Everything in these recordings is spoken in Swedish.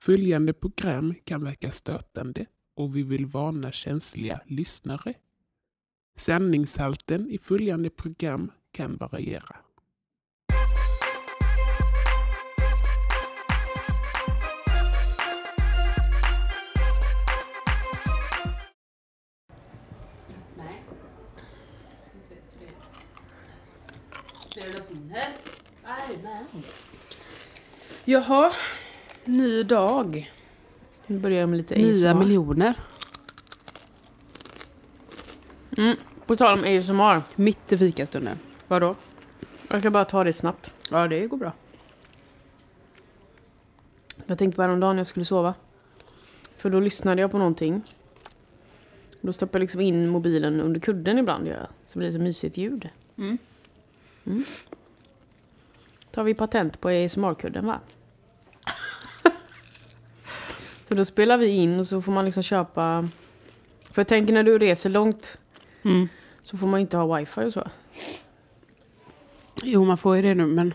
Följande program kan verka stötande och vi vill varna känsliga lyssnare. Sändningshalten i följande program kan variera. Nej. Ska vi se, så det- här. Jajamän. Jaha, ny dag. Nu börjar med lite Nya ASMR. miljoner. Mm, på tal om ASMR. Mitt i fikastunden. Vadå? Jag ska bara ta det snabbt. Ja, det går bra. Jag tänkte på häromdagen när jag skulle sova. För då lyssnade jag på någonting. Då stoppar jag liksom in mobilen under kudden ibland. Gör jag, så blir det så mysigt ljud. Mm. Mm. Tar vi patent på ASMR-kudden va? Så då spelar vi in och så får man liksom köpa... För jag tänker när du reser långt Mm. så får man inte ha wifi och så. Jo, man får ju det nu, men...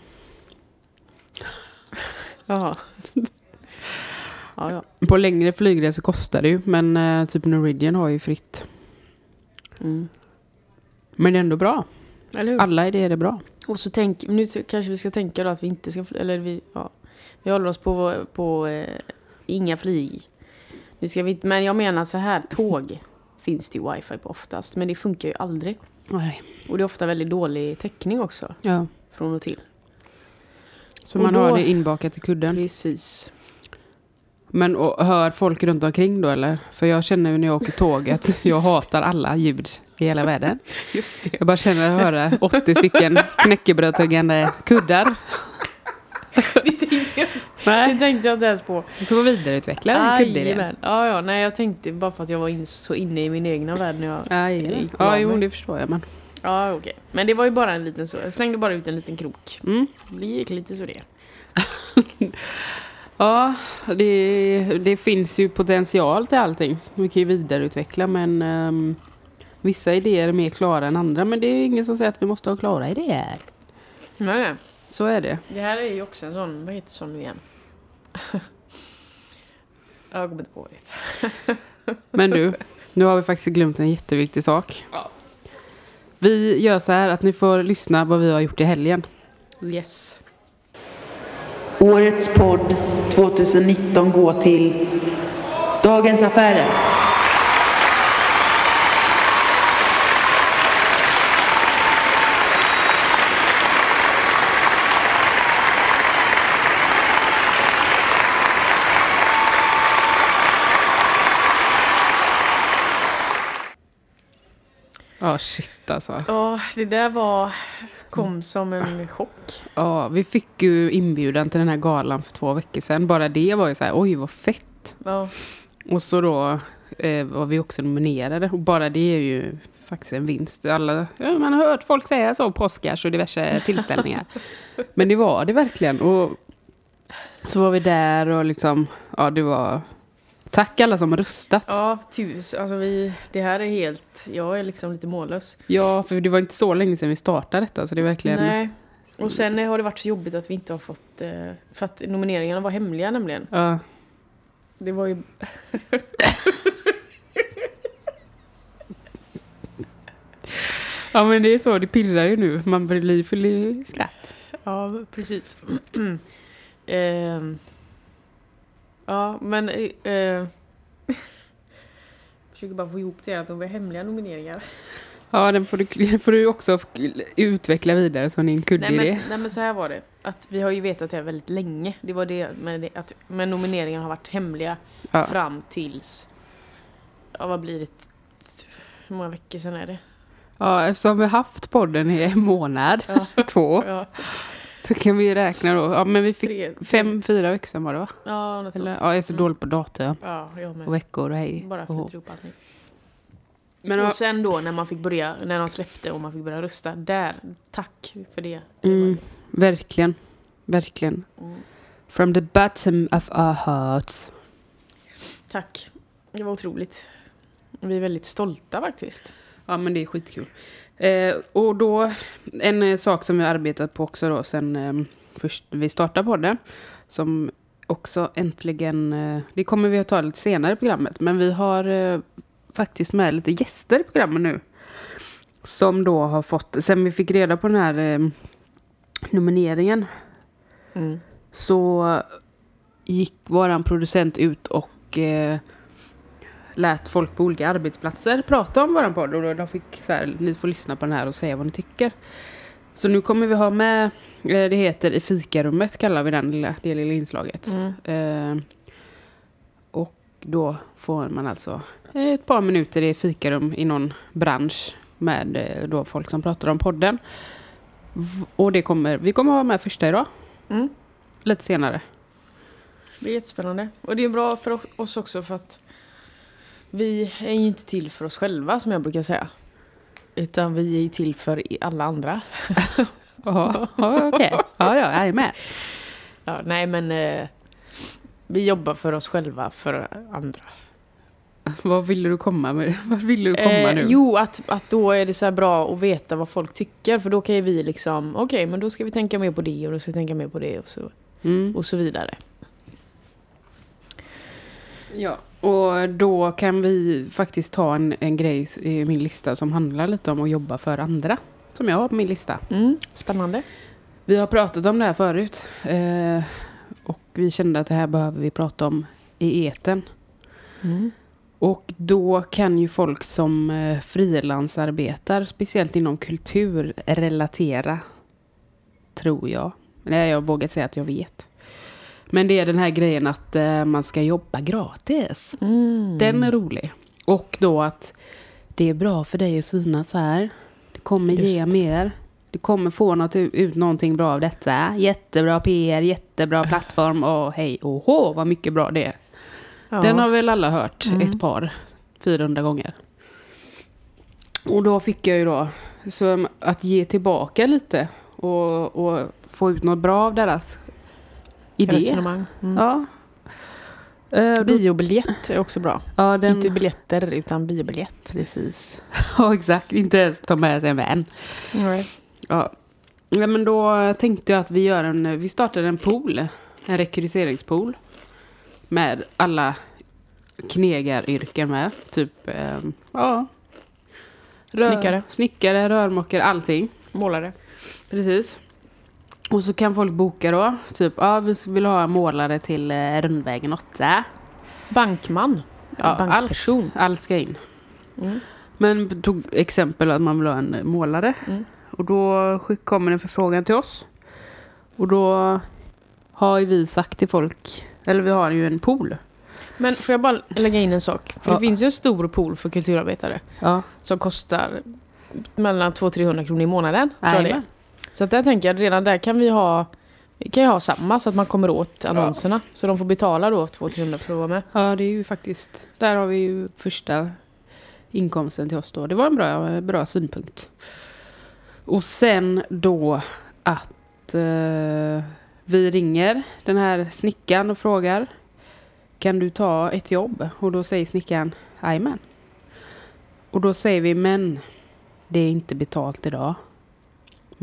Jaha. ja, ja. På längre flygresor kostar det ju, men eh, typ Norwegian har ju fritt. Mm. Men det är ändå bra. Alla idéer är bra. Och så tänk, nu kanske vi ska tänka då att vi inte ska, fly- eller vi, ja, vi håller oss på, på eh, inga flyg. Nu ska vi, men jag menar så här, tåg finns det ju wifi på oftast, men det funkar ju aldrig. Nej. Och det är ofta väldigt dålig täckning också, Ja. från och till. Så Och man då- har det inbakat i kudden. Precis. Men och, hör folk runt omkring då eller? För jag känner ju när jag åker tåg att jag hatar alla ljud i hela världen. Just det. Jag bara känner att höra 80 stycken knäckebrödtuggande kuddar. Det tänkte jag, det Nej. tänkte jag inte ens på. Du får vidareutveckla den kuddidén. Ja, ja, nej jag tänkte bara för att jag var in, så inne i min egna värld när jag... Aj, gick ja, jo det förstår jag. Men. Ja, okej. Men det var ju bara en liten så, jag slängde bara ut en liten krok. Mm. Det gick lite så det. Ja, det, det finns ju potential till allting. Vi kan ju vidareutveckla men ehm, vissa idéer är mer klara än andra. Men det är ingen som säger att vi måste ha klara idéer. Nej, nej. Så är det. Det här är ju också en sån, vad heter sån nu igen? jag kommer inte på det. Men du, nu har vi faktiskt glömt en jätteviktig sak. Ja. Vi gör så här att ni får lyssna vad vi har gjort i helgen. Yes. Årets podd 2019 går till Dagens Affärer. Ja, shit alltså. Ja, det där var, kom som en chock. Ja, vi fick ju inbjudan till den här galan för två veckor sedan. Bara det var ju så här, oj vad fett. Ja, Och så då eh, var vi också nominerade. Och bara det är ju faktiskt en vinst. Alla, ja, man har hört folk säga så på Oscars och diverse tillställningar. Men det var det verkligen. Och så var vi där och liksom, ja det var... Tack alla som har röstat. ja tus, alltså vi, det här är helt, jag är liksom lite mållös. Ja, för det var inte så länge sedan vi startade detta. Så det är verkligen... Nej. Och sen har det varit så jobbigt att vi inte har fått, eh, för att nomineringarna var hemliga nämligen. Ja, Det var ju... ja, men det är så. Det pirrar ju nu. Man blir full i skratt. Ja, precis. Ehm, ja, men... eh, eh, försöker bara få ihop det att de var hemliga nomineringar. Ja, den får du, får du också utveckla vidare som din Nej kuddidé. men, nej men så här var det. Att vi har ju vetat det väldigt länge. Det var det med det, att men nomineringarna har varit hemliga Ja. fram tills... Ja, vad blir det? Hur många veckor sedan är det? Ja, eftersom vi har haft podden i en månad, Ja. två, Ja, så kan vi räkna då. Ja, men vi fick tre, fem, fyra veckor sedan var det va? Ja, något Eller, sånt. ja, jag är så Mm. dålig på datum Ja, jag med. och veckor och hej. Bara och hå. flyttar ihop allting. Men Och sen då när man fick börja, när de släppte och man fick börja rösta, där, tack för det. mm, verkligen, verkligen. mm. From the bottom of our hearts. Tack. Det var otroligt. Vi är väldigt stolta faktiskt. Ja, men det är skitkul. Eh, och då, en eh, sak som vi har arbetat på också då sen eh, först vi startade podden, som också äntligen, eh, det kommer vi att ta lite senare i programmet, men vi har eh, faktiskt med lite gäster i programmet nu. Som då har fått, sen vi fick reda på den här eh, nomineringen Mm. så gick våran producent ut och eh, lät folk på olika arbetsplatser prata om våran podd. Och de fick här, ni får lyssna på den här och säga vad ni tycker. Så nu kommer vi ha med, eh, det heter i fikarummet kallar vi den lilla, det lilla inslaget. Mm. Eh, och då får man alltså ett par minuter i fikarum i någon bransch med eh, då folk som pratar om podden. Och det kommer, vi kommer ha med första idag, Mm. lite senare. Det är jättespännande. Och det är bra för oss också för att vi är ju inte till för oss själva som jag brukar säga. Utan vi är ju till för alla andra. Ja, okej. Ja, ja, jag är med. Ja, nej men eh, vi jobbar för oss själva, för andra. Vad ville du komma med? Vad ville du komma Eh, nu? jo, att, att då är det så bra att veta vad folk tycker. För då kan ju vi liksom, okej men då ska vi tänka mer på det och då ska vi tänka mer på det och så, Mm. och så vidare. Ja, och då kan vi faktiskt ta en, en grej i min lista som handlar lite om att jobba för andra. Som jag har på min lista. Mm, spännande. Vi har pratat om det här förut. Eh, och vi kände att det här behöver vi prata om i eten. Mm. Och då kan ju folk som eh, frilansarbetar, speciellt inom kultur, relatera. Tror jag. Nej, jag vågar säga att jag vet. Men det är den här grejen att eh, man ska jobba gratis. Mm. Den är rolig. Och då att det är bra för dig att synas här. Det kommer ge Just. mer. Du kommer få något, ut någonting bra av detta. Jättebra PR, jättebra plattform och hej och hå vad mycket bra det är. ja. Den har väl alla hört Mm. ett par, 400 gånger. Och då fick jag ju då så att ge tillbaka lite och, och få ut något bra av deras idé. Resonemang. Mm. Ja. Eh, Biobiljett är också bra. ja, den, Inte biljetter utan biobiljett. Precis. Ja, exakt. Inte ens ta med sig en vän. Nej. Ja. ja, men då tänkte jag att vi gör en, vi startar en pool. En rekryteringspool. Med alla knegaryrken med. Typ, ehm, ja. Snickare. Snickare, rörmokare, allting. Målare. Precis. Och så kan folk boka då. Typ, ja, vi vill ha en målare till eh, Rundvägen 8. Bankman. Ja. Allt, allt ska in. Mm. Men tog exempel att man vill ha en målare. Mm. Och då kommer en förfrågan till oss. Och då har ju vi sagt till folk, eller vi har ju en pool. Men får jag bara lägga in en sak? För Ja. det finns ju en stor pool för kulturarbetare. Ja, Som kostar mellan 200-300 kronor i månaden. Tror jag det. Så att där tänker jag redan där kan vi ha vi kan ju ha samma så att man kommer åt annonserna. Så de får betala då 200-300 för att vara med. ja, det är ju faktiskt, där har vi ju första inkomsten till oss då. Det var en bra, bra synpunkt. Och sen då att eh, vi ringer den här snickaren och frågar Kan du ta ett jobb? Och då säger snickaren Jajamän. Och då säger vi men det är inte betalt idag.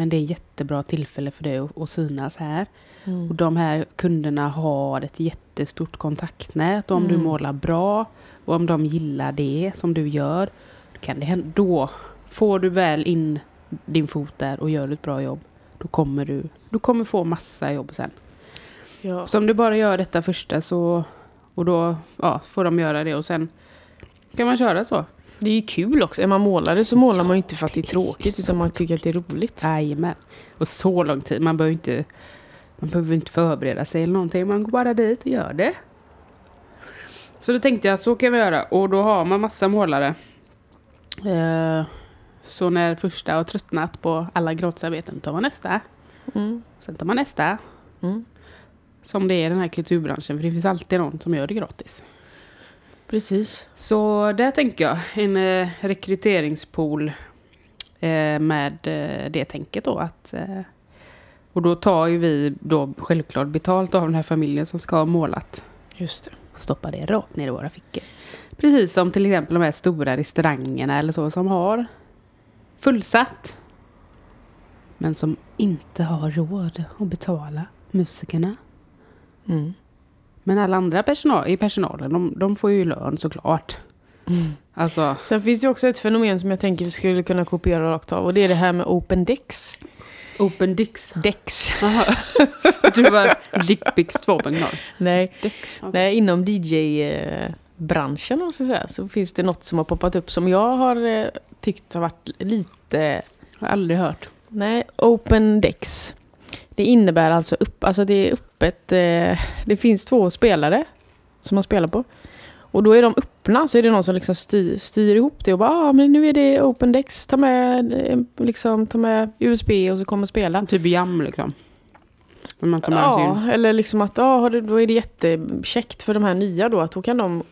Men det är jättebra tillfälle för dig att, synas här. Och de här kunderna har ett jättestort kontaktnät. Och om du Mm. målar bra och om de gillar det som du gör. Då, kan det hända, då får du väl in din fot där och gör ett bra jobb. Då kommer du, du kommer få massa jobb sen. Ja. Så om du bara gör detta första så och då ja, får de göra det och sen kan man köra så. Det är ju kul också. Är man målare så målar man ju inte för att det är tråkigt utan man tycker att det är roligt. Jajamän. Och så lång tid. Man behöver inte, man behöver inte förbereda sig eller någonting. Man går bara dit och gör det. Så då tänkte jag att så kan vi göra. Och då har man massa målare. Eh, så när första har tröttnat på alla gratisarbeten tar man nästa. Mm. Sen tar man nästa. Mm. Som det är i den här kulturbranschen. För det finns alltid någon som gör det gratis. Precis. Så där tänker jag. En eh, rekryteringspool eh, med eh, det tänket då. Att, och då tar ju vi då självklart betalt av den här familjen som ska ha målat. Just det. Och stoppar det rakt ner i våra fickor. Precis som till exempel de här stora restaurangerna eller så som har fullsatt. Men som inte har råd att betala musikerna. Mm. Men alla andra personal, i personalen, de, de får ju lön såklart. Alltså, Sen finns det också ett fenomen som jag tänker vi skulle kunna kopiera rakt av. Och det är det här med open decks. open dicks. Jaha. Du var dickpics 2.0. Nej, Dicks. okej. nej inom DJ-branschen om man ska säga, så finns det något som har poppat upp som jag har eh, tyckt har varit lite... Jag har aldrig hört. Nej, open decks. Det innebär alltså upp, alltså det är öppet. Eh, det finns två spelare som man spelar på. Och då är de öppna, så är det någon som liksom styr, styr ihop det och bara ah, men nu är det open decks, ta med, eh, liksom, ta med USB och så kommer spela. Typ jam liksom. Med sin... Ja, eller liksom att ah, då är det jättekäckt för de här nya då, att då kan de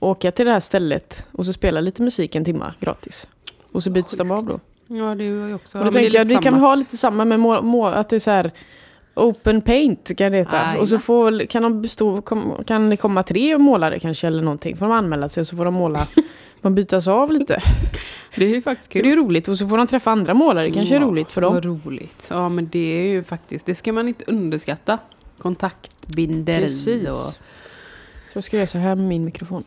åka till det här stället och så spela lite musik en timma gratis. Och så byts de av då. Ja, det var ju också... Och då ja, är tänker jag, vi kan ha lite samma med mål, mål att det är så här Open paint kan det heta. Aj, och så får, kan, de bestå, kan det komma tre målare kanske eller någonting. Får de anmäla sig och så får de måla. De bytas av lite. Det är ju faktiskt Det är kul. ju roligt. Och så får de träffa andra målare. Det kanske är Ja, roligt för dem. Vad roligt. Ja, men det är ju faktiskt... Det ska man inte underskatta. Kontaktbinderi Precis. och... Så jag ska göra så här med min mikrofon.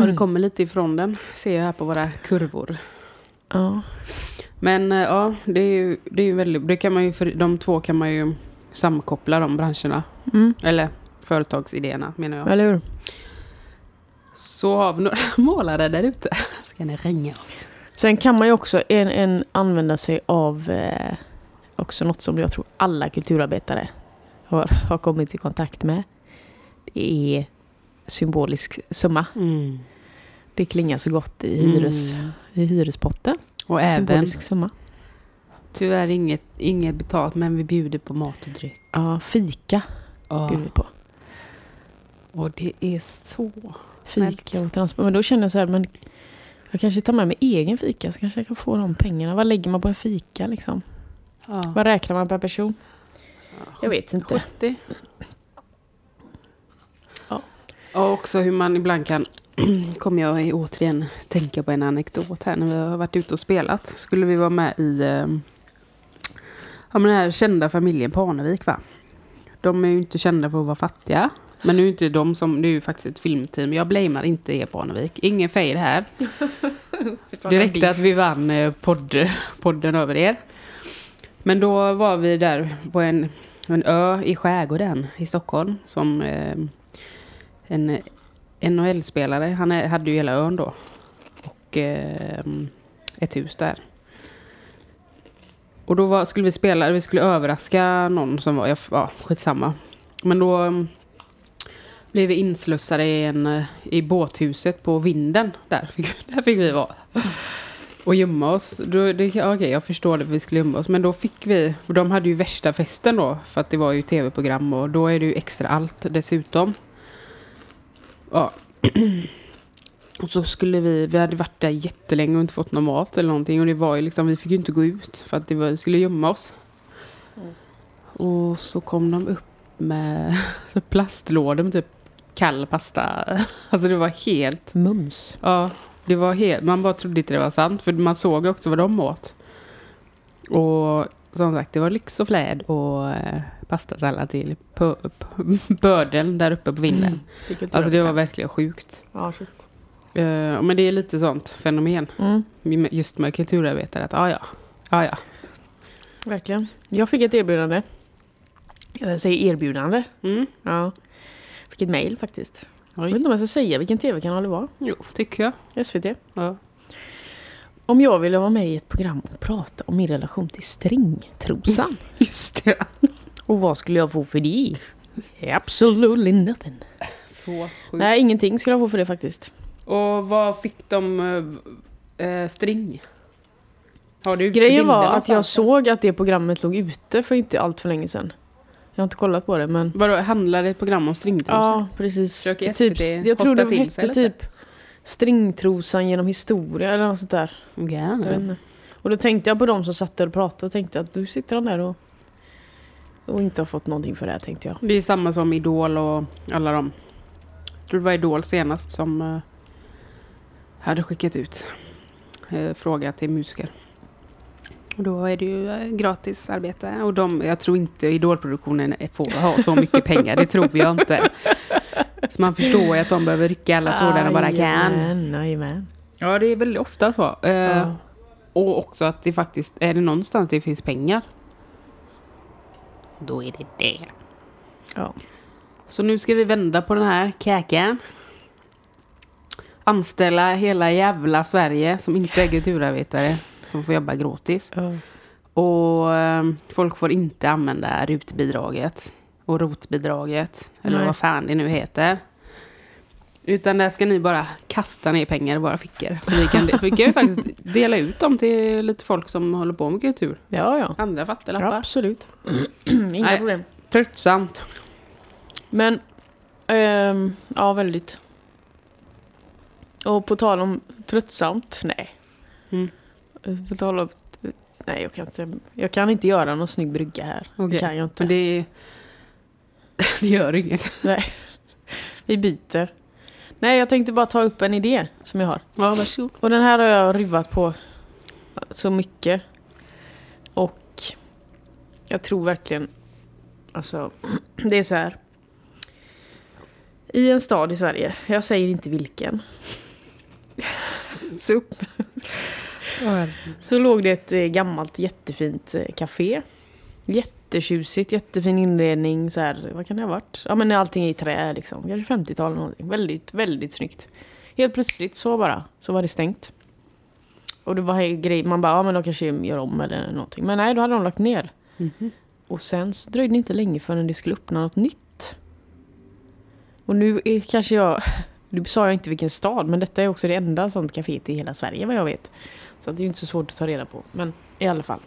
Och det kommer lite ifrån den. Ser jag här på våra kurvor. Ja. Men eh, ja, det är ju, det är ju väldigt... Det kan man ju, för de två kan man ju samkoppla de branscherna. Mm. Eller företagsidéerna menar jag. Eller hur? Så har vi några målare där ute. Ska ni ringa oss? Sen kan man ju också en, en använda sig av eh, också något som jag tror alla kulturarbetare har, har kommit i kontakt med. Det är symbolisk summa. Mm. Det klingar så gott i, hyres, Mm. i hyrespotten. Och även, Symbolisk summa. tyvärr inget, inget betalt, men vi bjuder på mat och dryck. Ja, fika Ja. bjuder vi på. Och det är så... Fika och transport. Men då känner jag så här, men jag kanske tar med mig egen fika så kanske jag kan få de pengarna. Vad lägger man på en fika liksom? Ja. Vad räknar man per person? Jag vet inte. 70. Ja. Och också hur man ibland kan... kommer jag återigen tänka på en anekdot här. När vi har varit ute och spelat. Skulle vi vara med i... Eh, ja, men den här kända familjen på Arnevik va? De är ju inte kända för att vara fattiga. Men nu är inte de som... Det är ju faktiskt ett filmteam. Jag blamear inte er på Arnevik. Ingen fade här. Det räckte att vi vann eh, podd, podden över er. Men då var vi där på en, en ö i skärgården i Stockholm. Som eh, en NHL-spelare. Han är, hade ju hela ön då. Och eh, ett hus där. Och då var, skulle vi spela, vi skulle överraska någon som var, ja, ja skitsamma. Men då ehm, blev vi inslussade i, en, eh, i båthuset på vinden. Där fick, där fick vi vara. Och gömma oss. Då, det, ja, okej, jag förstår det, för vi skulle gömma oss. Men då fick vi... och De hade ju värsta festen då. För att det var ju tv-program och då är det ju extra allt dessutom. Ja. Och så skulle vi... Vi hade varit där jättelänge och inte fått någon mat eller någonting. Och det var ju liksom... Vi fick ju inte gå ut. För att det var, vi skulle gömma oss. Och så kom de upp med plastlådor med typ kall pasta. Alltså det var helt... Mums. Ja, det var helt, man bara trodde inte det var sant. För man såg också vad de åt. Och som sagt, det var lyx och fläd och eh, pastasallad till börden där uppe på vinden. Alltså det var verkligen sjukt. Ja, shit. Eh, men det är lite sånt fenomen. Mm, Just med kulturarbetare. Att ah, ja, ah, ja. verkligen. Jag fick ett erbjudande. Jag säger erbjudande. Mm. Ja. Fick ett mail faktiskt. Jag vet Oj. inte om jag ska säga vilken tv-kanal det var. Jo, tycker jag. SVT. Ja. Om jag ville vara med i ett program och prata om min relation till stringtrosan. Just det. Och vad skulle jag få för det? Absolutely nothing. Så sjukt. Nej, ingenting skulle jag få för det faktiskt. Och vad fick de eh, eh, string? Har du Grejen var att jag såg att det programmet låg ute för inte allt för länge sedan. Jag har inte kollat på det men... Vadå, handlar det ett program om stringtrosor? Ja, precis. Försöker typ, SVT jag tror det hette typ Stringtrosan genom historia eller något sånt där. Ja, Jag vet inte. Och då tänkte jag på de som satt där och pratade och tänkte att du sitter han där och, och inte har fått någonting för det här tänkte jag. Det är samma som Idol och alla de. Jag tror det var Idol senast som eh, hade skickat ut eh, fråga till musiker. Och då är det ju eh, gratis arbete. Och de, jag tror inte Idolproduktionen är- får ha så mycket pengar. Det tror jag inte. Så man förstår ju att de behöver rycka alla trådar de bara kan. Jajamän. Ja, det är väldigt ofta så. Eh, Ja. Och också att det faktiskt, är det någonstans det finns pengar, då är det det. Ja. Så nu ska vi vända på den här kakan. Anställa hela jävla Sverige som inte är kulturarbetare som får jobba gratis. Ja. Och eh, folk får inte använda rutbidraget och rotbidraget. Eller Nej. vad fan det nu heter. Utan där ska ni bara kasta ner pengar i våra fickor. Så vi kan, vi kan ju faktiskt dela ut dem till lite folk som håller på med kultur. Ja, ja. Andra fattiglappar. Absolut. Inga Nej. problem. Tröttsamt. Men, ehm, ja väldigt. Och på tal om tröttsamt, nej. Mm. På tal om, nej jag kan inte, jag kan inte göra någon snygg brygga här. Det Okej. kan jag inte. Men det, det gör inget. Nej. Vi byter. Nej, jag tänkte bara ta upp en idé som jag har. Ja, varsågod. Och den här har jag rivat på så mycket. Och jag tror verkligen, alltså, det är så här. I en stad i Sverige, jag säger inte vilken. Så, upp, så låg det ett eh, gammalt jättefint eh, café. Jättetjusigt, jättefin inredning. Så här, vad kan det ha varit? Ja men allting är i trä liksom. Kanske 50-tal eller någonting. Väldigt, väldigt snyggt. Helt plötsligt så bara, så var det stängt. Och det var grej, man bara, ja men de kanske gör om eller någonting. Men nej, då hade de lagt ner. Mhm. Och sen så dröjde det inte länge förrän det skulle öppna något nytt. Och nu är kanske jag, nu sa jag inte vilken stad, men detta är också det enda sånt caféet i hela Sverige vad jag vet. Så det är ju inte så svårt att ta reda på. Men i alla fall.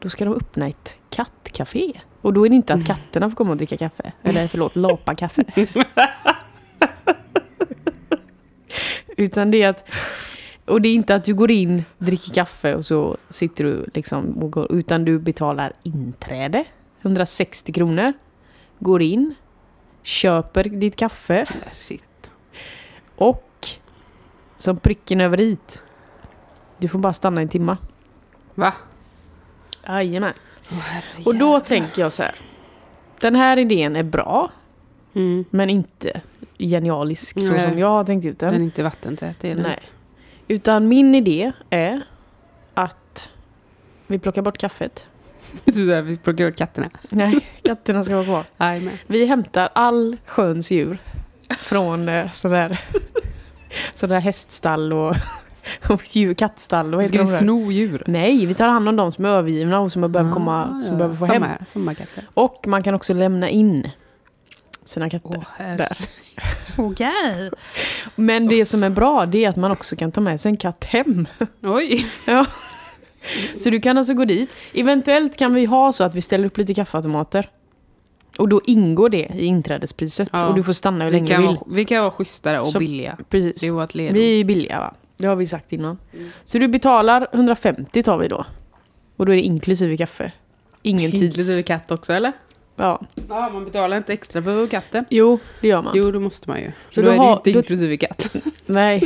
Då ska de öppna ett kattcafé. Och då är det inte att katterna får komma och dricka kaffe. Eller förlåt, lapa kaffe. Utan det är att och det är inte att du går in, dricker kaffe och så sitter du liksom och går, utan du betalar inträde. 160 kronor. Går in, köper ditt kaffe och som pricken över it. Du får bara stanna en timma. Va? Jajamän. Och då tänker jag så här. Den här idén är bra, Mm. men inte genialisk så Nej. som jag har tänkt ut den. Men inte vattentät. Det är det. Nej. Utan min idé är att vi plockar bort kaffet. Så där, vi plockar ut katterna. Nej, katterna ska vara kvar. Jajamän. Vi hämtar all sköns djur från eh, sådär, sådär häststall och, och djur, kattstall. Vad Ska heter vi de där? sno dur? Nej, vi tar hand om de som är övergivna och som har behövt komma, Ah, som ja. behöver få Samma, hem. Samma katter. Och man kan också lämna in sina katter herre. där. Okej. Men det som är bra det är att man också kan ta med sig en katt hem. Oj. Ja. Så du kan alltså gå dit. Eventuellt kan vi ha så att vi ställer upp lite kaffeautomater. Och då ingår det i inträdespriset. Ja. Och du får stanna hur Vi länge du vill. vara, vi kan vara schysstare och Så- billiga. Precis. Det är vårt ledord. Vi är billiga va? Det har vi sagt innan. Mm. Så du betalar 150 tar vi då. Och då är det inklusive kaffe. Ingen tids... Inklusive katt också eller? Ja. Ja, man betalar inte extra för katten. Jo, det gör man. Jo, det måste man ju. Så Så då, då är det inte då- inklusive katt. Nej.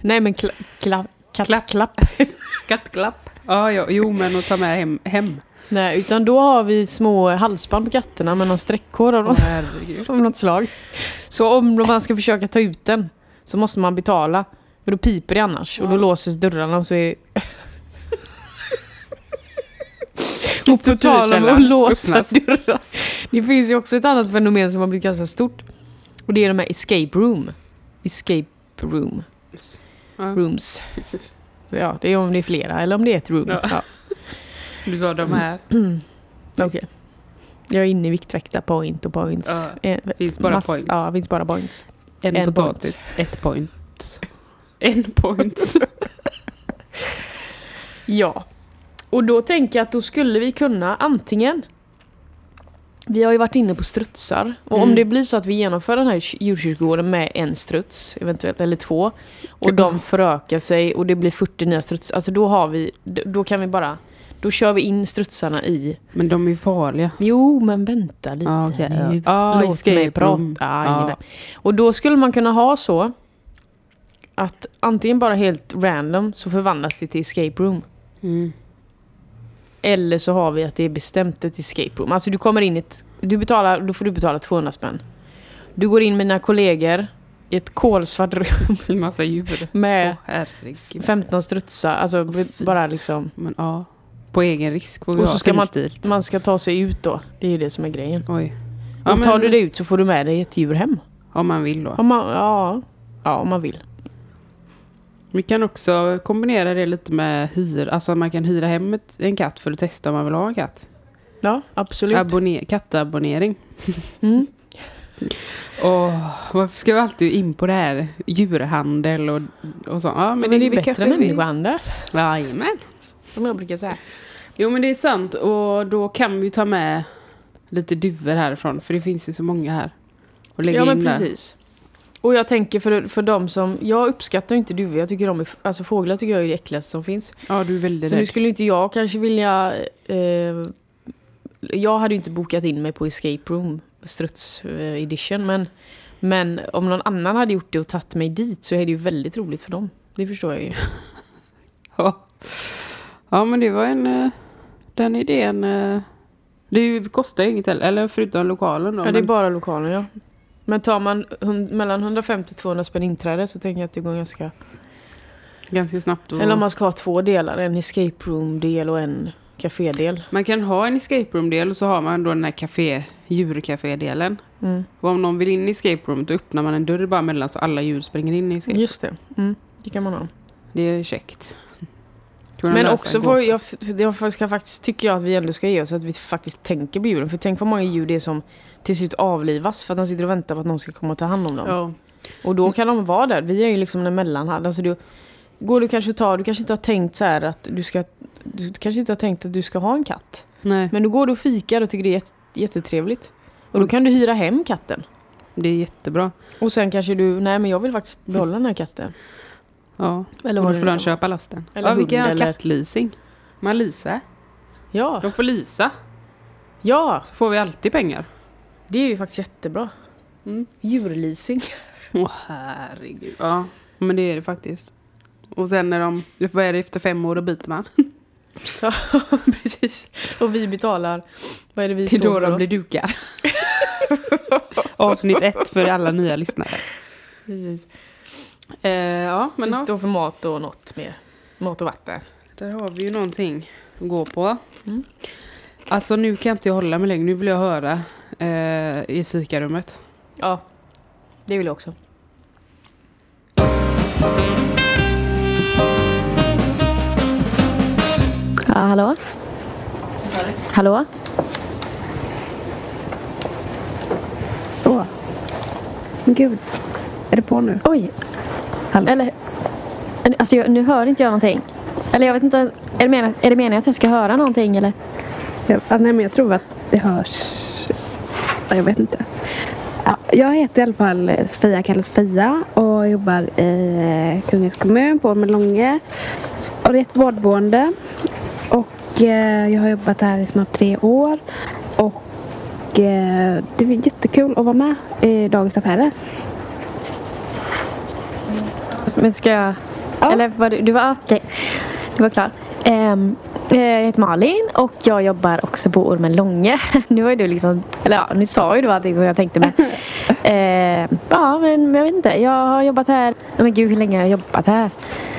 Nej men kla, kla, katt, Klapp. klapp. Kattklapp. Ja, ja, jo, men att ta med hem. hem. Nej, utan då har vi små halsband på katterna med någon streckkod av något, av något slag. Så om man ska försöka ta ut den så måste man betala. För då piper det annars. Och då Ja. låses dörrarna och så är... och på tal om att låsa öppnas. dörrar. Det finns ju också ett annat fenomen som har blivit ganska stort. Och det är de här escape room. Escape room. Ja. Rooms. Ja, det är om det är flera eller om det är ett room. Ja. Ja. Du sa de här. Okej. Jag är inne i Viktväkta point och points. Ja, Eh, finns bara mass- points. Ja, finns bara points. En, En potatis. Ett point. En point. Ja. Och då tänker jag att då skulle vi kunna antingen vi har ju varit inne på strutsar. Och om Mm. det blir så att vi genomför den här djurkyrkogården med en struts, eventuellt, eller två, och de förökar sig och det blir 40 nya strutsar, alltså då har vi, då kan vi bara, då kör vi in strutsarna i, Men de är ju farliga. jo men vänta lite okej. nu. Ja, Låt mig prata. Ja. jajamän. Och då skulle man kunna ha så att antingen bara helt random så förvandlas det till escape room. Mm. Eller så har vi att det är bestämt ett escape room. Alltså du kommer in i ett... Du betalar, då får du betala 200 spänn. Du går in med dina kollegor i ett kolsvart rum En massa djur. Med herregud. 15 strutsar. Alltså fy. bara liksom. Men ja. På egen risk Och så ska man-. Man ska ta sig ut då. Det är ju det som är grejen. Oj. och tar men- du det ut så får du med dig ett djur hem. Om man vill då. Om man, ja, ja, om man vill. Vi kan också kombinera det lite med hyr. Alltså man kan hyra hem ett, en katt för att testa om man vill ha en katt. Ja, absolut. Abonne- kattabonnering. Mm. Och varför ska vi alltid in på det här djurhandel och, och så? Ja, Men, det är vi bättre än människohandel. Jajamän. Som jag brukar säga. Jo men det är sant och då kan vi ju ta med lite duvor härifrån för det finns ju så många här. Och lägga Ja men in där. Och jag tänker för, för de som, jag uppskattar inte duvor, jag tycker de är, alltså fåglar tycker jag är det äckligaste som finns. Ja du är väldigt Så nu rädd. skulle inte jag kanske vilja, eh, jag hade ju inte bokat in mig på Escape Room, struts eh, edition, men, men om någon annan hade gjort det och tagit mig dit så är det ju väldigt roligt för dem. Det förstår jag ju. Ja. ja men det var en... eh, Den idén... eh, Det kostar ju inget heller, eller förutom lokalen då. Ja, det är bara lokalen ja. Men tar man mellan 150 och 200 spänn inträde så tänker jag att det går ganska... Ganska snabbt. Och... Eller om man ska ha två delar, en escape room-del och en café-del. Man kan ha en escape room-del och så har man då den här café, djurcafé-delen. Mm. Och om någon vill in i escape room då öppnar man en dörr bara mellan så alla djur springer in i escape. Just det. Mm. Det kan man ha. Det är käckt. Men också får jag, jag ska faktiskt, tycker jag att vi ändå ska ge oss att vi faktiskt tänker på djuren. För tänk vad många djur det är som till slut avlivas för att de sitter och väntar på att någon ska komma och ta hand om dem. Ja. Och då kan de vara där. Vi är ju liksom en mellanhand. Alltså du, går du kanske ta, du kanske inte har tänkt så här att du ska, du kanske inte har tänkt att du ska ha en katt. Nej, Men då går du och fikar och tycker det är jätte, jättetrevligt. Och då Mm. kan du hyra hem katten. det är jättebra. Och sen kanske du, nej men jag vill faktiskt behålla den här katten. Ja. Eller och vad då får de köpa lasten. Eller ja, vi kan eller- kattleasing. Man leasar. Ja, De får leasa. ja, Så får vi alltid pengar. Det är ju faktiskt jättebra. Mm. Djurleasing. Åh herregud. Ja, men det är det faktiskt. Och sen när de, vad är det efter fem år, då byter man. Ja, precis. Och vi betalar, vad är det vi Det är står då för de då? blir dukar. Avsnitt ett för alla nya lyssnare. Precis. Eh, ja, men Vi står för mat och något mer. Mat och vatten. där har vi ju någonting att gå på. Mm. Alltså nu kan jag inte hålla mig längre. Nu vill jag höra eh, i fikarummet. Ja, det vill jag också. Ja, hallå? Hallå? Så. Gud, är det på nu? Oj. Hallå? Eller... Alltså, jag, nu hör inte jag någonting. Eller jag vet inte. Är det, meningen, är det meningen att jag ska höra någonting eller? Jag, ah, nej, men jag tror att det hörs. Ja, Jag vet inte. Ja, jag heter i alla fall Sofia, kallas Fia och jobbar i eh, Kungens kommun på Melånge. Och det är ett vårdboende. Och eh, jag har jobbat här i snart tre år. Och eh, det är jättekul att vara med i Dagens Affärer. Men ska jag... Ja. Eller var du... du var, okej. Du var klar. Eh, jag heter Malin och jag jobbar också på Ormen Långe. Nu var ju du liksom... Eller ja, nu sa ju du allting som jag tänkte men... Eh, ja, men jag vet inte. Jag har jobbat här... Ja, men gud, hur länge har jag jobbat här?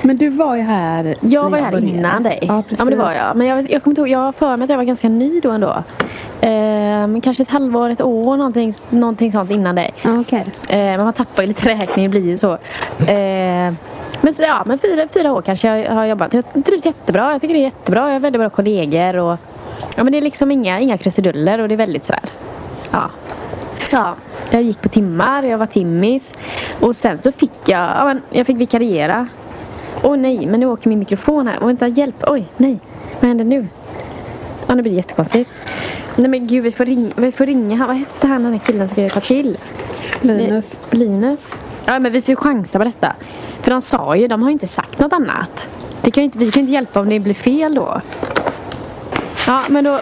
Men du var ju här Jag var här började. innan dig. Ja, precis. men det var jag. Men jag, jag kommer inte ihåg, jag har för mig att jag var ganska ny då ändå. Eh, kanske ett halvår, ett år, någonting, någonting sånt innan dig. Ja, okej. Eh, men man tappar ju lite räkning, det blir ju så. Eh, men, ja, men fyra, fyra år kanske jag har jobbat. Jag trivs jättebra. Jag tycker det är jättebra. Jag har väldigt bra kollegor. Och, ja, men det är liksom inga, inga krusiduller och det är väldigt sådär. Ja. ja. Jag gick på timmar, jag var timmis. Och sen så fick jag, ja, men jag fick vikariera. Åh nej, men nu åker min mikrofon här. Och vänta, hjälp. Oj, nej. Vad händer nu? Ja, nu blir det jättekonstigt. Nej men gud, vi får, ring, vi får ringa. han. Vad hette han den här killen som ska hjälpa till? Linus. Vi, Linus? Ja, men vi får chansa på detta. För de sa ju, de har ju inte sagt något annat. Det kan ju inte, vi kan ju inte hjälpa om det blir fel då. Ja, men då...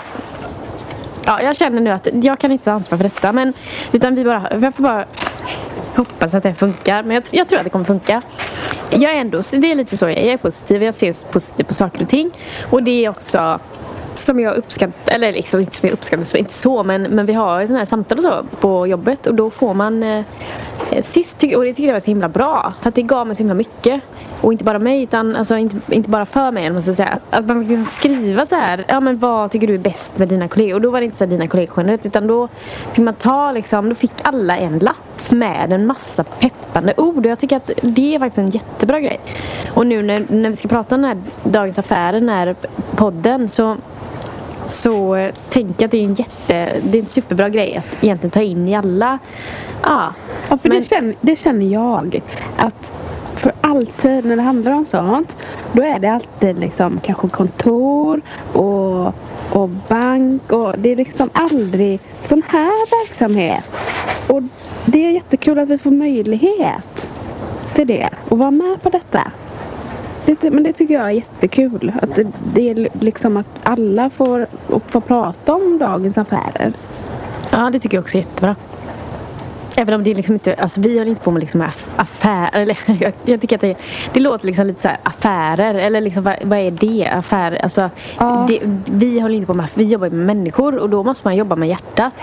Ja, jag känner nu att jag kan inte ta ansvar för detta. Men, utan vi bara, jag får bara hoppas att det funkar. Men jag, jag tror att det kommer funka. Jag är ändå, det är lite så, jag är, jag är positiv. Jag ser positivt på saker och ting. Och det är också som jag uppskattar, eller liksom inte som jag uppskattar, inte så, men, men vi har ju sådana här samtal och så på jobbet och då får man eh, sist, och det tycker jag var så himla bra, för att det gav mig så himla mycket. Och inte bara mig, utan alltså inte, inte bara för mig, eller jag man ska säga. Att man kan skriva så här, ja men vad tycker du är bäst med dina kollegor? Och då var det inte så här, dina kollegor generellt, utan då fick man ta liksom, då fick alla en lapp med en massa peppande ord. Och jag tycker att det är faktiskt en jättebra grej. Och nu när, när vi ska prata om den här Dagens Affärer, den här podden, så så tänk att det är en jätte, det är en superbra grej att egentligen ta in i alla. Ja, Ja, för Men- det, känner, det känner jag. Att för alltid när det handlar om sånt, då är det alltid liksom kanske kontor och, och bank och det är liksom aldrig sån här verksamhet. Och det är jättekul att vi får möjlighet till det och vara med på detta. Det, men det tycker jag är jättekul. Att det, det är liksom att alla får, får prata om dagens affärer. ja, det tycker jag också är jättebra. Även om det är liksom inte, alltså vi håller inte på med liksom aff- affärer, eller jag, jag tycker att det, det låter liksom lite så här affärer, eller liksom vad, vad är det? Affärer, alltså Ja. det, vi håller inte på med, vi jobbar med människor och då måste man jobba med hjärtat.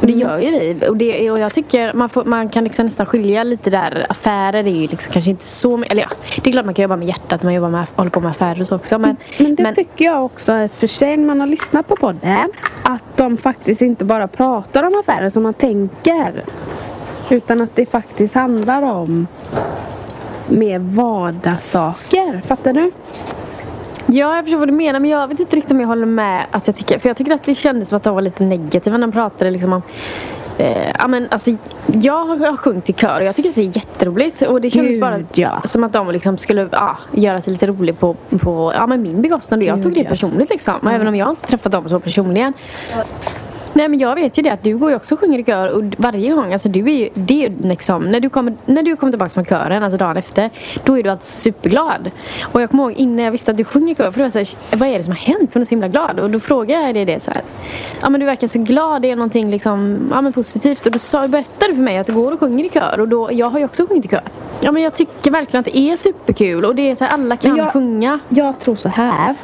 Och det gör ju vi. Och, det, och jag tycker man, får, man kan liksom nästan skilja lite där, affärer är ju liksom kanske inte så, my- eller ja, det är klart man kan jobba med hjärtat, man jobbar med, håller på med affärer och så också, men, Men det men tycker jag också och för sig när man har lyssnat på podden. Att de faktiskt inte bara pratar om affärer som man tänker. Utan att det faktiskt handlar om mer vardagssaker. Fattar du? Ja, jag förstår vad du menar men jag vet inte riktigt om jag håller med att jag tycker, för jag tycker att det kändes som att de var lite negativa när de pratade liksom om Eh, ja, men alltså, jag har sjungit i kör och jag tycker att det är jätteroligt och det kändes Gud, bara ja. som att de liksom skulle ja, göra sig lite rolig på, på men min bekostnad och jag Gud, tog det ja. personligt liksom, även om jag inte träffat dem så personligen. Nej men jag vet ju det att du går ju också och sjunger i kör och varje gång, alltså du är ju, det är liksom, när du kommer, när du kommer tillbaka från kören, alltså dagen efter, då är du alltså superglad. Och jag kommer ihåg innan jag visste att du sjunger i kör, för då var jag såhär, vad är det som har hänt? Hon är så himla glad. Och då frågade jag dig det så här, ja men du verkar så glad, det är någonting liksom, ja men positivt. Och då sa, berättade du för mig att du går och sjunger i kör och då, jag har ju också sjungit i kör. Ja men jag tycker verkligen att det är superkul och det är så här, alla kan jag- sjunga. Jag tror så här.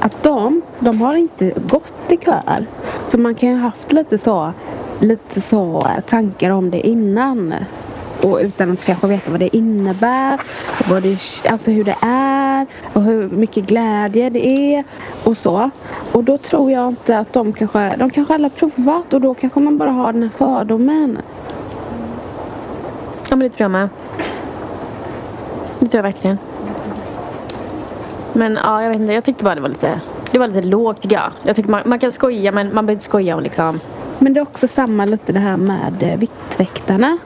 Att de, de har inte gått i kör. För man kan ju ha haft lite så, lite så tankar om det innan. Och utan att kanske veta vad det innebär. Vad det, alltså hur det är. Och hur mycket glädje det är. Och så. Och då tror jag inte att de kanske, de kanske alla har provat. Och då kanske man bara har den här fördomen. Ja men det tror jag med. Det tror jag verkligen. Men ja, jag vet inte. Jag tyckte bara det var lite, det var lite lågt tycker jag. Jag tycker man, man kan skoja men man behöver inte skoja om liksom. Men det är också samma lite det här med eh, Viktväktarna.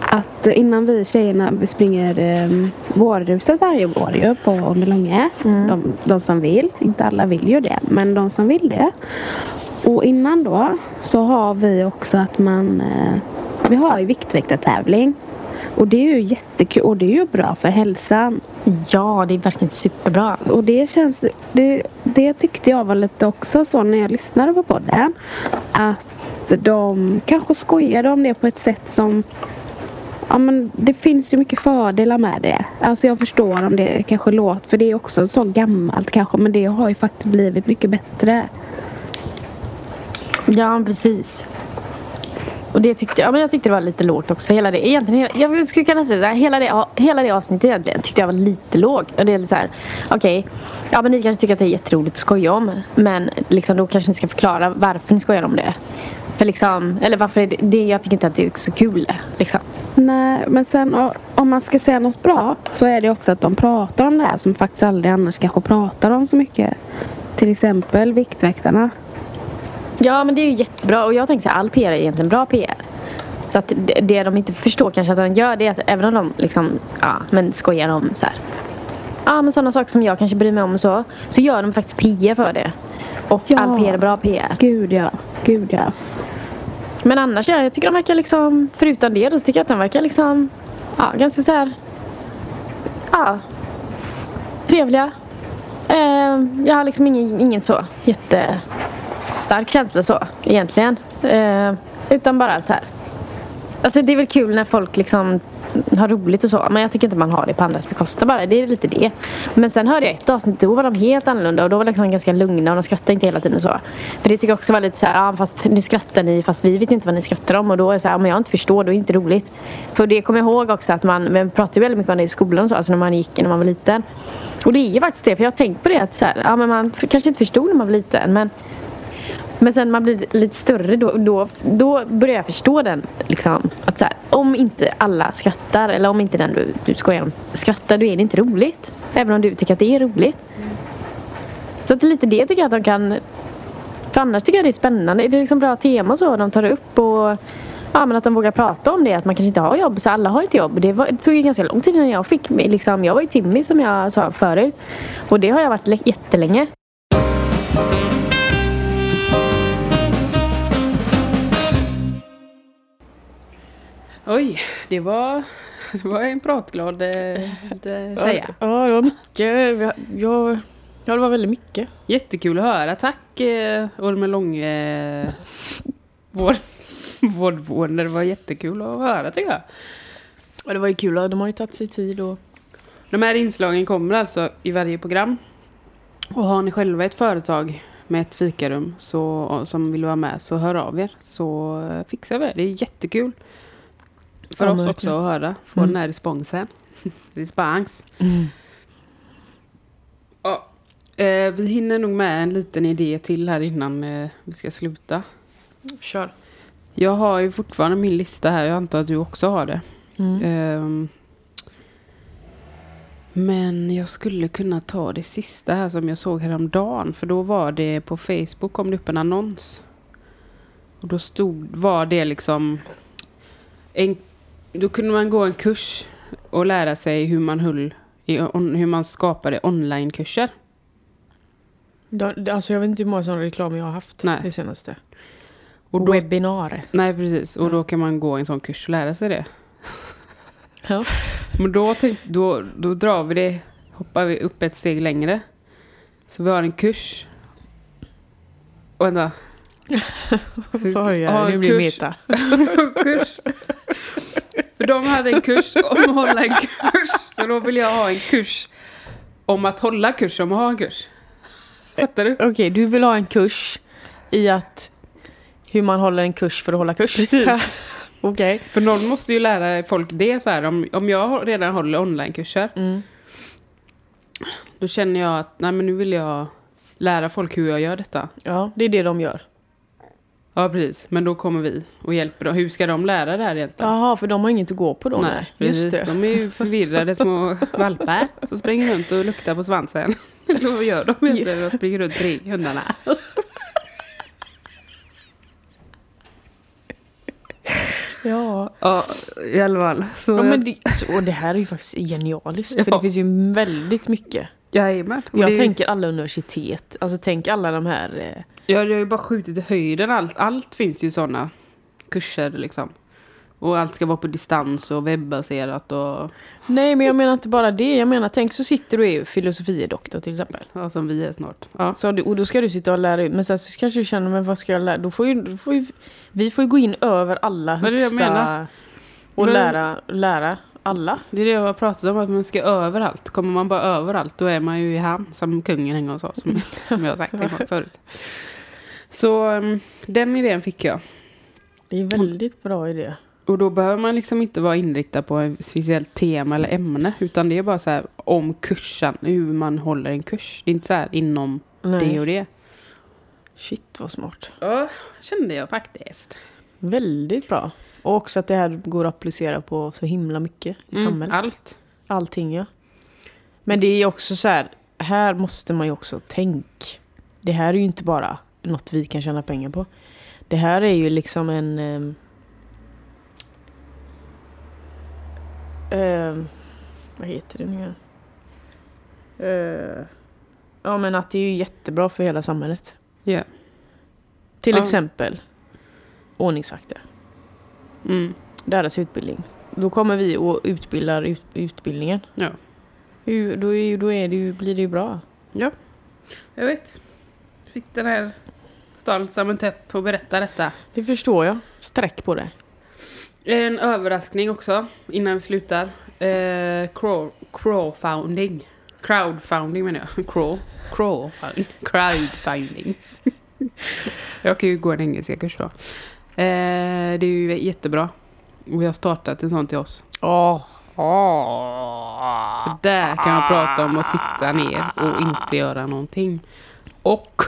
Att eh, innan vi tjejerna vi springer eh, vårruset varje år ju på Åndelånge. De, de som vill, inte alla vill ju det, men de som vill det. Och innan då så har vi också att man, eh, vi har ju viktväktartävling. Och det är ju jättekul och det är ju bra för hälsan. Ja, det är verkligen superbra. Och det känns, det, det tyckte jag var lite också så när jag lyssnade på podden. Att de kanske skojade om det på ett sätt som Ja men det finns ju mycket fördelar med det. Alltså jag förstår om det kanske låter, för det är också så gammalt kanske, men det har ju faktiskt blivit mycket bättre. Ja, precis. Och det tyckte, ja, men jag tyckte det var lite lågt också. Hela det, egentligen, hela, jag skulle kunna säga så hela det, hela det avsnittet egentligen tyckte jag var lite lågt. Och det är så här, okej, ja men ni kanske tycker att det är jätteroligt att skoja om. Men liksom, då kanske ni ska förklara varför ni skojar om det. För liksom, eller varför är det, det jag tycker inte att det är så kul. Liksom. Nej, men sen o- om man ska säga något bra så är det också att de pratar om det här som faktiskt aldrig annars kanske pratar om så mycket. Till exempel Viktväktarna. Ja, men det är ju jättebra. Och jag tänker här, all PR är egentligen bra PR. Så att det, det de inte förstår kanske att de gör det är att även om de liksom, ja, men skojar om så här. Ja, men sådana saker som jag kanske bryr mig om och så. Så gör de faktiskt PR för det. Och Ja. all PR är bra PR. Gud ja, gud ja. Men annars, ja, jag tycker de verkar liksom, förutom det då, så tycker jag att de verkar liksom, ja, ganska så här, ja, trevliga. Eh, jag har liksom ingen, ingen så stark känsla så, egentligen. Eh, utan bara så här. Alltså det är väl kul när folk liksom har roligt och så. Men jag tycker inte man har det på andras bekostnad bara. Det är lite det. Men sen hörde jag ett avsnitt, då var de helt annorlunda och då var de liksom ganska lugna och de skrattade inte hela tiden så. För det tycker jag också var lite så här, ja fast nu skrattar ni fast vi vet inte vad ni skrattar om och då är det så här, men jag inte förstår, då är det inte roligt. För det kommer jag ihåg också att man, man pratade ju väldigt mycket om det i skolan så, alltså när man gick när man var liten. Och det är ju faktiskt det, för jag har tänkt på det att så här, ja men man kanske inte förstod när man var liten men men sen när man blir lite större då, då, då börjar jag förstå den. Liksom, att så här, om inte alla skrattar eller om inte den du, du skojar om skrattar då är det inte roligt. Även om du tycker att det är roligt. Så att lite det tycker jag att de kan... För annars tycker jag det är spännande. Det är liksom bra tema så de tar upp och Ja men att de vågar prata om det, att man kanske inte har jobb, så alla har ett jobb. Det, var, det tog ju ganska lång tid innan jag fick, liksom, jag var ju Timmy som jag sa förut. Och det har jag varit jättelänge. Oj, det var, det var en pratglad eh, lite tjeja. Ja, det var mycket. Jag, ja, det var väldigt mycket. Jättekul att höra. Tack eh, Ormelång eh, vård, vårdboende. Det var jättekul att höra tycker jag. Och det var ju kul, de har ju tagit sig tid och... De här inslagen kommer alltså i varje program. Och har ni själva ett företag med ett fikarum så, som vill vara med så hör av er. Så fixar vi det. Det är jättekul. För Ja, oss verkligen. också att höra. Få Mm. den här responsen. Respons. Ja, eh, vi hinner nog med en liten idé till här innan eh, vi ska sluta. Kör. Jag har ju fortfarande min lista här. Jag antar att du också har det. Mm. Ehm, men jag skulle kunna ta det sista här som jag såg häromdagen. För då var det på Facebook kom det upp en annons. Och då stod, var det liksom... En, då kunde man gå en kurs och lära sig hur man höll hur man skapade onlinekurser. Alltså jag vet inte hur många sådana reklam jag har haft Nej. det senaste. Och då, Webbinar. nej, precis. Och Ja. då kan man gå en sån kurs och lära sig det. Ja. Men då, då, då drar vi det, hoppar vi upp ett steg längre. Så vi har en kurs. Och ska Oj, ja, nu blir kurs- meta. kurs. För de hade en kurs om att hålla en kurs. Så då vill jag ha en kurs om att hålla kurs om att ha en kurs. Fattar du? Okej, du vill ha en kurs i att hur man håller en kurs för att hålla kurs. Precis. Okej. För någon måste ju lära folk det så här. Om, om jag redan håller onlinekurser. Mm. Då känner jag att nej, men nu vill jag lära folk hur jag gör detta. Ja, det är det de gör. Ja, precis. Men då kommer vi och hjälper dem. Hur ska de lära det här egentligen? Jaha, för de har inget att gå på då? Nej, Just precis. det. De är ju förvirrade små valpar som springer runt och luktar på svansen. Eller vad gör de egentligen? De springer runt kring hundarna. Ja. Ja, i alla fall. Så ja men det, alltså, och det här är ju faktiskt genialiskt. För Ja. det finns ju väldigt mycket. Jajamän. Jag det- tänker alla universitet. Alltså tänk alla de här... Eh, Ja, det har ju bara skjutit i höjden. Allt, allt finns ju sådana kurser liksom. Och allt ska vara på distans och webbaserat och Nej, men jag menar inte bara det. Jag menar, tänk så sitter du och är filosofidoktor till exempel. ja, som vi är snart. Ja. Så, och då ska du sitta och lära ut. Men sen så kanske du känner, men vad ska jag lära? Då får ju, då får ju, vi får ju gå in över alla Vad är det jag högsta... menar? Och Men- lära, lära alla. Det är det jag har pratat om, att man ska överallt. Kommer man bara överallt, då är man ju i hamn, som kungen en gång sa, som, som jag har sagt en gång förut. Så um, den idén fick jag. Det är en väldigt bra idé. Och då behöver man liksom inte vara inriktad på ett speciellt tema eller ämne, utan det är bara så här om kursen, hur man håller en kurs. Det är inte så här inom Nej. det och det. Shit vad smart. Ja, kände jag faktiskt. Väldigt bra. Och också att det här går att applicera på så himla mycket i Mm, samhället. allt. Allting ja. Men det är också så här, här måste man ju också tänka. Det här är ju inte bara något vi kan tjäna pengar på. Det här är ju liksom en... ehm, vad heter det nu? Eh, ja men att det är ju jättebra för hela samhället. Ja. Till Ja. exempel ordningsvakter. Mm. Deras utbildning. Då kommer vi och utbildar ut, utbildningen. Ja. Hur- Då, är, då är det ju, blir det ju bra. Ja, jag vet. Sitter här stolt som en täpp och berättar detta. Det förstår jag. Sträck på det. En överraskning också innan vi slutar. Eh, crow, crowdfunding. Crowdfunding menar jag. Crow. Crowdfunding. Crowdfunding. jag kan ju gå en engelska kurs då. Eh, det är ju jättebra. Och vi har startat en sån till oss. Åh, För där kan man prata om att sitta ner och inte göra någonting. Och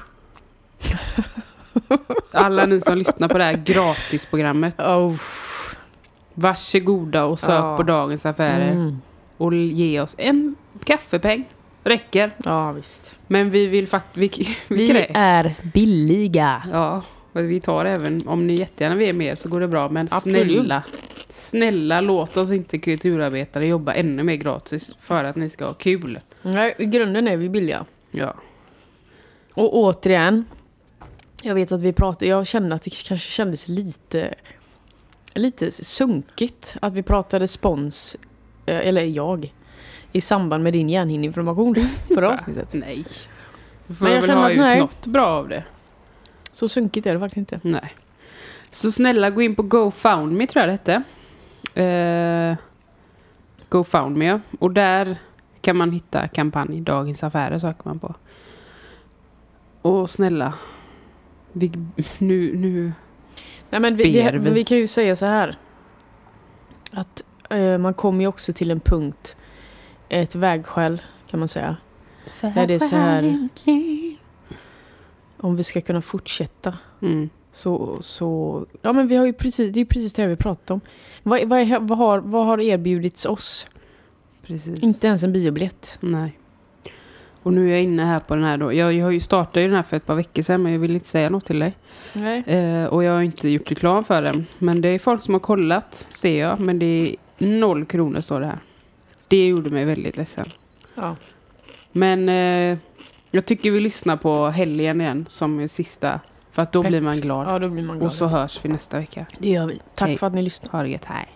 alla ni som lyssnar på det här gratisprogrammet. oh. Varsågoda och sök Ja. på Dagens Affärer Mm. och ge oss en kaffepeng. Räcker. Ja, visst. Men vi vill faktiskt... Vi, vi, Vi är billiga. Ja, vi tar även... Om ni jättegärna vill mer så går det bra. Men Absolut. snälla, snälla låt oss inte kulturarbetare jobba ännu mer gratis för att ni ska ha kul. Nej, i grunden är vi billiga. Ja. Och återigen, jag vet att vi pratade, jag kände att det kanske kändes lite, lite sunkigt att vi pratade spons, eh, eller jag, i samband med din hjärnhinneinformation förra avsnittet. Nej. Du får Men jag väl ha ut nej. något bra av det. Så sunkigt är det faktiskt inte. Nej. Så snälla gå in på GoFoundMe tror jag det hette. Eh, GoFoundMe ja. Och där kan man hitta kampanj Dagens Affärer söker man på. Och snälla. Vi, nu, nu. Nej, men vi, det, Ber vi. vi kan ju säga så här. Att eh, man kommer ju också till en punkt, ett vägskäl kan man säga. Där det är så här, om vi ska kunna fortsätta Mm. Så, så, ja men vi har ju precis, det är ju precis det vi pratar om. Vad, vad, vad, har, vad har erbjudits oss? Precis. Inte ens en biobiljett. Nej. Och nu är jag inne här på den här då. Jag, jag har ju startat den här för ett par veckor sedan men jag vill inte säga något till dig. Nej. Eh, och jag har inte gjort reklam för den. Men det är folk som har kollat, ser jag. Men det är noll kronor står det här. Det gjorde mig väldigt ledsen. Ja. Men eh, jag tycker vi lyssnar på helgen igen som är sista. För att då Pepp. blir man glad. ja, då blir man glad. och så hörs vi nästa vecka. det gör vi. Tack Hej. för att ni lyssnade. Ha det gött, hej.